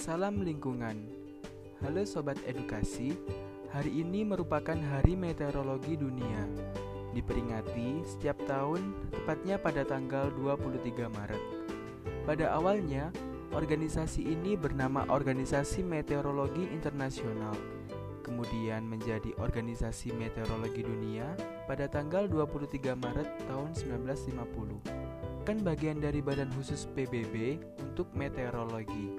Salam lingkungan. Halo sobat edukasi. Hari ini merupakan Hari Meteorologi Dunia. Diperingati setiap tahun tepatnya pada tanggal 23 Maret. Pada awalnya, organisasi ini bernama Organisasi Meteorologi Internasional. Kemudian menjadi Organisasi Meteorologi Dunia pada tanggal 23 Maret tahun 1950 merupakan bagian dari badan khusus PBB untuk meteorologi,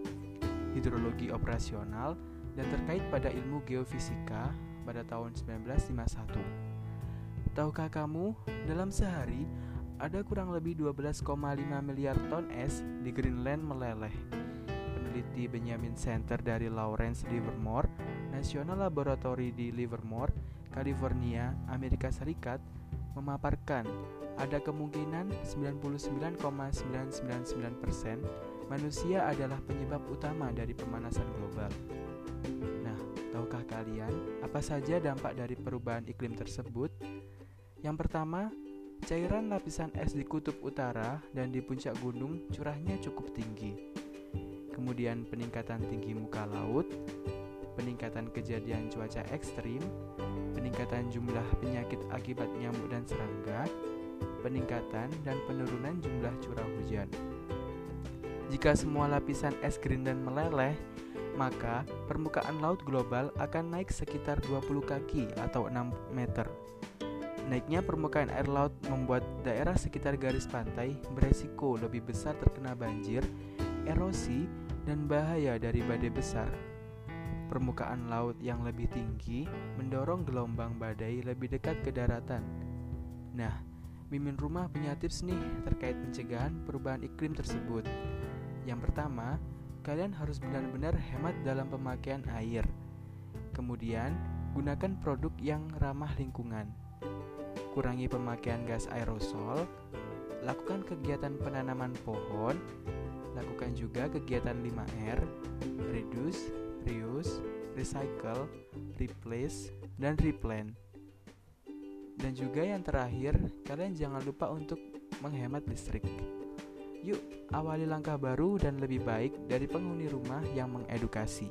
hidrologi operasional, dan terkait pada ilmu geofisika pada tahun 1951. Tahukah kamu, dalam sehari ada kurang lebih 12,5 miliar ton es di Greenland meleleh. Peneliti Benjamin Center dari Lawrence Livermore National Laboratory di Livermore, California, Amerika Serikat, memaparkan ada kemungkinan 99,999% manusia adalah penyebab utama dari pemanasan global. Nah, tahukah kalian apa saja dampak dari perubahan iklim tersebut? Yang pertama, cairan lapisan es di kutub utara dan di puncak gunung curahnya cukup tinggi. Kemudian peningkatan tinggi muka laut, peningkatan kejadian cuaca ekstrim, peningkatan jumlah penyakit akibat nyamuk dan serangga, peningkatan dan penurunan jumlah curah hujan. Jika semua lapisan es Greenland meleleh, maka permukaan laut global akan naik sekitar 20 kaki atau 6 meter. Naiknya permukaan air laut membuat daerah sekitar garis pantai beresiko lebih besar terkena banjir, erosi, dan bahaya dari badai besar. Permukaan laut yang lebih tinggi mendorong gelombang badai lebih dekat ke daratan. Nah, Mimin Rumah punya tips nih terkait pencegahan perubahan iklim tersebut. Yang pertama, kalian harus benar-benar hemat dalam pemakaian air. Kemudian, gunakan produk yang ramah lingkungan. Kurangi pemakaian gas aerosol, lakukan kegiatan penanaman pohon, lakukan juga kegiatan 5R, reduce, reuse, recycle, replace, dan replant. Dan juga yang terakhir, kalian jangan lupa untuk menghemat listrik. Yuk, awali langkah baru dan lebih baik dari penghuni rumah yang mengedukasi.